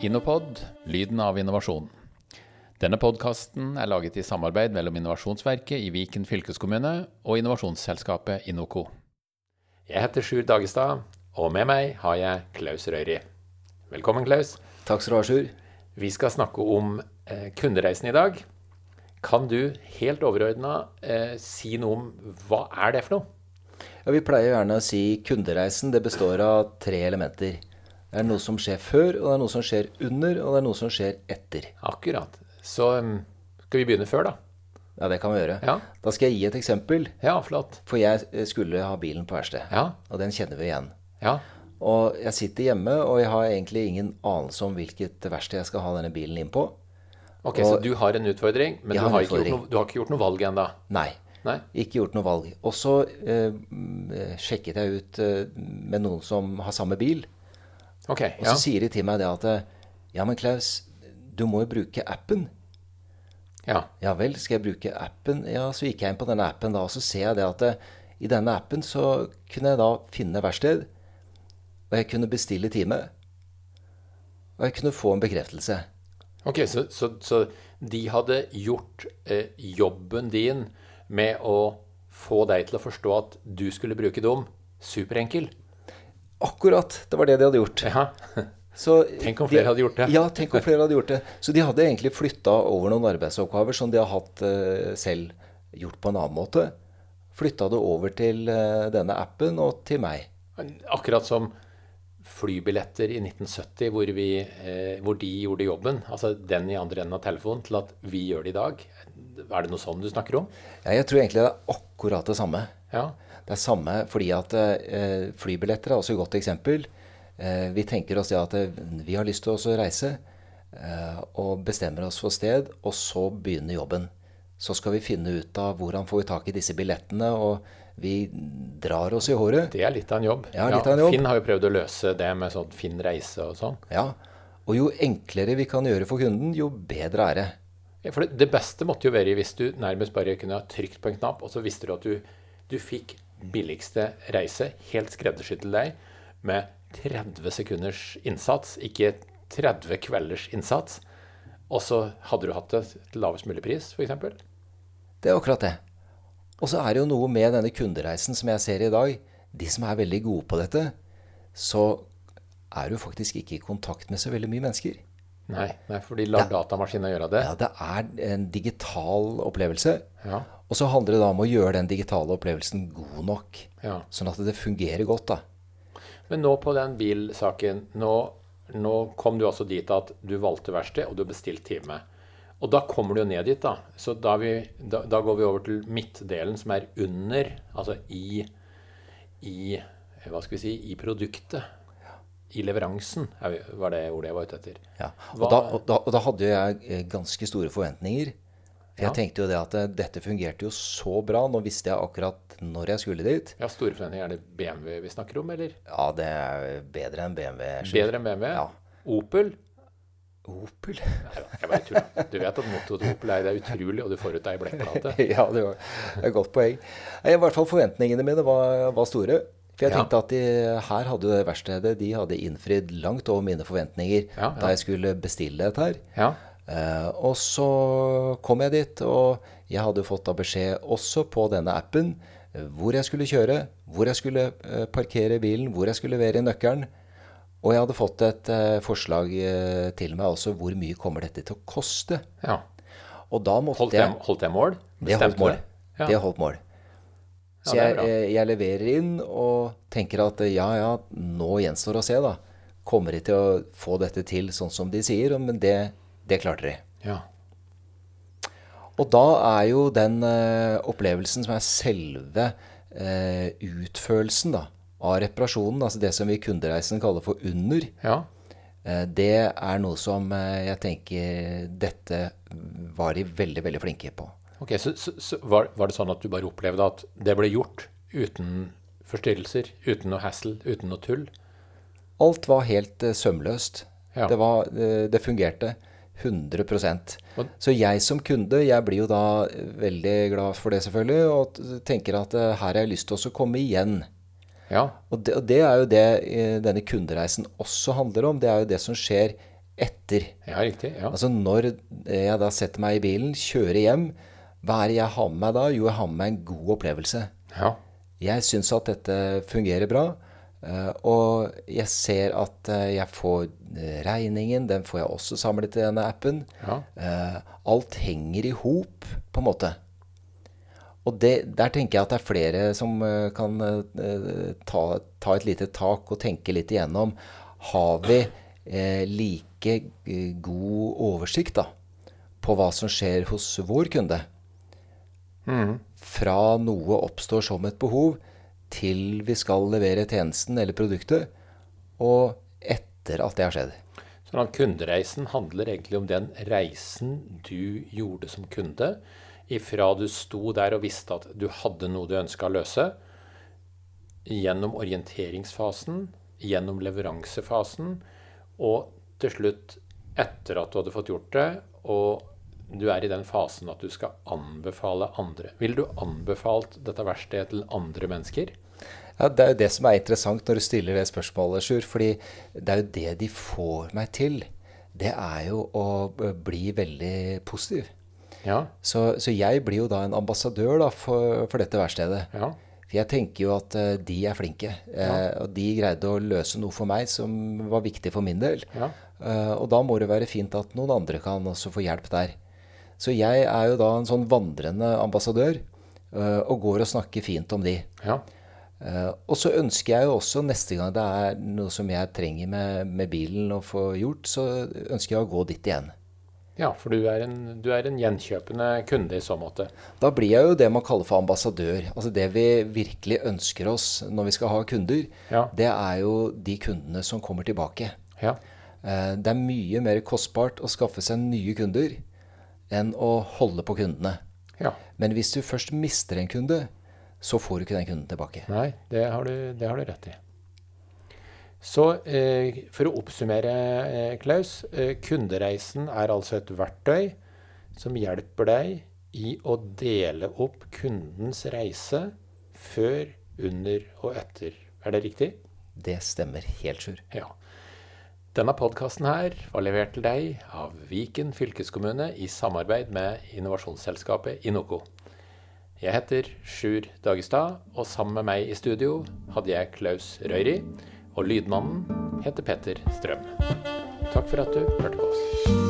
Innopod lyden av innovasjon. Denne podkasten er laget i samarbeid mellom Innovasjonsverket i Viken fylkeskommune og innovasjonsselskapet Inoco. Jeg heter Sjur Dagestad, og med meg har jeg Klaus Røyri. Velkommen, Klaus. Takk skal du ha, Sjur. Vi skal snakke om eh, kundereisen i dag. Kan du helt overordna eh, si noe om hva er det for noe? Ja, vi pleier gjerne å si kundereisen det består av tre elementer. Det er noe som skjer før, og det er noe som skjer under, og det er noe som skjer etter. Akkurat. Så um, skal vi begynne før, da? Ja, det kan vi gjøre. Ja. Da skal jeg gi et eksempel. Ja, flott. For jeg eh, skulle ha bilen på verksted, Ja. og den kjenner vi igjen. Ja. Og jeg sitter hjemme, og jeg har egentlig ingen anelse om hvilket verksted jeg skal ha denne bilen inn på. Ok, Så du har en utfordring, men du har har, en ikke gjort utfordring. noe, du har ikke gjort noe valg ennå? Nei. Nei? Ikke gjort noe valg. Og så eh, eh, sjekket jeg ut eh, med noen som har samme bil. Ok. Og Ja. så sier de til meg det at eh, Ja, men Klaus, du må jo bruke appen. ja. Ja vel, skal jeg bruke appen? Ja, så gikk jeg inn på denne appen da, og så ser jeg det at eh, i denne appen så kunne jeg da finne verksted, og jeg kunne bestille time. Og jeg kunne få en bekreftelse. Ok, så, så, så de hadde gjort eh, jobben din med å få deg til å forstå at du skulle bruke dem superenkel? Akkurat! Det var det de hadde gjort. Ja. Så Tenk om de- flere hadde gjort det. Ja, tenk om flere hadde gjort det. Så de hadde egentlig flytta over noen arbeidsoppgaver som de har hatt uh, selv gjort på en annen måte. Flytta det over til uh, denne appen og til meg. Akkurat som flybilletter i 1970, hvor, vi, uh, hvor de gjorde jobben, altså den i andre enden av telefonen, til at vi gjør det i dag. Er det noe sånn du snakker om? Ja, jeg tror egentlig det er akkurat det samme. Ja. Det er samme fordi at eh, flybilletter er også et godt eksempel. Eh, vi tenker oss det at eh, vi har lyst til å reise eh, og bestemmer oss for sted, og så begynner jobben. Så skal vi finne ut av hvordan får vi tak i disse billettene, og vi drar oss i håret. Det er litt av en jobb. Ja, av en jobb. Finn har jo prøvd å løse det med sånn Finn reise og sånn. Ja, og jo enklere vi kan gjøre for kunden, jo bedre er det. Ja, For det, det beste måtte jo være hvis du nærmest bare kunne ha trykt på en knapp, og så visste du at du, du fikk billigste reise, helt skreddersydd til deg, med 30 sekunders innsats, ikke 30 kvelders innsats. Og så hadde du hatt det til lavest mulig pris, f.eks. Det er akkurat det. Og så er det jo noe med denne kundereisen som jeg ser i dag. De som er veldig gode på dette, så er du faktisk ikke i kontakt med så veldig mye mennesker. Nei, nei, for de lar datamaskinen gjøre det. Ja, det er en digital opplevelse. Ja. Og så handler det da om å gjøre den digitale opplevelsen god nok. Ja. Sånn at det fungerer godt, da. Men nå på den bilsaken, nå, nå kom du altså dit at du valgte verksted, og du bestilte time. Og da kommer du jo ned dit, da. Så da, vi, da, da går vi over til midtdelen, som er under, altså i, i Hva skal vi si I produktet. I leveransen, er var det ordet jeg var ute etter. Ja. Og, da, og, da, og da hadde jeg eh, ganske store forventninger. For jeg tenkte jo det at eh, dette fungerte jo så bra. Nå visste jeg akkurat når jeg skulle dit. Ja, Store forventninger. Er det BMW vi snakker om, eller? Ja, det er bedre enn BMW. Bedre enn BMW? Ja. Opel? Opel? Nei jeg bare tuller. Du vet at mottoet til Opel er 'det er utrolig', og du får ut ei blekkplate. ja, det var er et godt poeng. I hvert fall forventningene mine var, var store. For jeg tenkte at de, her hadde verkstedet de hadde innfridd langt over mine forventninger da jeg skulle bestille dette her. Ja. Uh, og så kom jeg dit, og jeg hadde fått da beskjed også på denne appen eh, hvor jeg skulle kjøre, hvor jeg skulle eh, parkere bilen, hvor jeg skulle levere nøkkelen. Og jeg hadde fått et uh, forslag til meg også hvor mye kommer dette til å koste. ja. Og da måtte Holdt jeg jeg, holdt jeg mål? det holdt mål. Ja. Det holdt mål. Så Ja, jeg, eh, jeg leverer inn og tenker at ja, ja, nå gjenstår å se, da. Kommer de til å få dette til sånn som de sier? Men det, det klarte de. Ja. Og da er jo den uh, opplevelsen som er selve uh, utførelsen da, av reparasjonen, altså det som vi i kundereisen kaller for under, ja. uh, det er noe som jeg tenker dette var de veldig, veldig flinke på. Ok, Så, så, så var, var det sånn at du bare opplevde at det ble gjort uten forstyrrelser, uten noe hassle, uten noe tull? Alt var helt uh, sømløst. Ja. Det, var, uh, det fungerte 100 Og- Så jeg som kunde, jeg blir jo da eh, veldig glad for det selvfølgelig, og tenker at uh, her har jeg lyst til å komme igjen. Ja. Og det, og det er jo det denne kundereisen også handler om. Det er jo det som skjer etter. Ja, riktig. Ja. Altså når jeg da setter meg i bilen, kjører hjem, hva er det jeg har med meg da? Jo, jeg har med meg en god opplevelse. ja. Jeg syns at dette fungerer bra. eh, Og jeg ser at eh, jeg får eh, regningen. Den får jeg også samlet i denne appen. Ja. Alt henger i hop, på en måte. Og det, der tenker jeg at det er flere som kan ta, ta et lite tak og tenke litt igjennom. Har vi eh, like god oversikt da, på hva som skjer hos vår kunde? Fra noe oppstår som et behov, til vi skal levere tjenesten eller produktet, og etter at det har skjedd. At kundereisen handler egentlig om den reisen du gjorde som kunde, ifra du sto der og visste at du hadde noe du ønska å løse, gjennom orienteringsfasen, gjennom leveransefasen, og til slutt etter at du hadde fått gjort det, og du er i den fasen at du skal anbefale andre. Ville du anbefalt dette verkstedet til andre mennesker? Ja, Det er jo det som er interessant når du stiller det spørsmålet, Sjur. Fordi det er jo det de får meg til. Det er jo å bli veldig positiv. Ja. Så, så jeg blir jo da en ambassadør da, for, for dette verkstedet. Ja. For jeg tenker jo at uh, de er flinke. Eh, og de greide å løse noe for meg som var viktig for min del. Ja. Eh, og da må det være fint at noen andre kan også få hjelp der. Så jeg er jo da en sånn vandrende ambassadør eh, og går og snakker fint om de. ja. Eh, og så ønsker jeg jo også neste gang det er noe som jeg trenger med, med bilen å få gjort, så ønsker jeg å gå dit igjen. Ja, for du er, en, du er en gjenkjøpende kunde i så måte. Da blir jeg jo det man kaller for ambassadør. Altså det vi virkelig ønsker oss når vi skal ha kunder, Ja. det er jo de kundene som kommer tilbake. Ja. Eh, Det er mye mer kostbart å skaffe seg nye kunder enn å holde på kundene. ja. Men hvis du først mister en kunde, så får du ikke den kunden tilbake. Nei, det har du, det har du rett i. Så eh, for å oppsummere, eh, Klaus. Eh, kundereisen er altså et verktøy som hjelper deg i å dele opp kundens reise før, under og etter. Er det riktig? Det stemmer helt, Sjur. Ja. Denne podkasten her var levert til deg av Viken fylkeskommune i samarbeid med innovasjonsselskapet Inoco. Jeg heter Sjur Dagestad, og sammen med meg i studio hadde jeg Klaus Røyri, og lydmannen heter Petter Strøm. Takk for at du hørte på oss.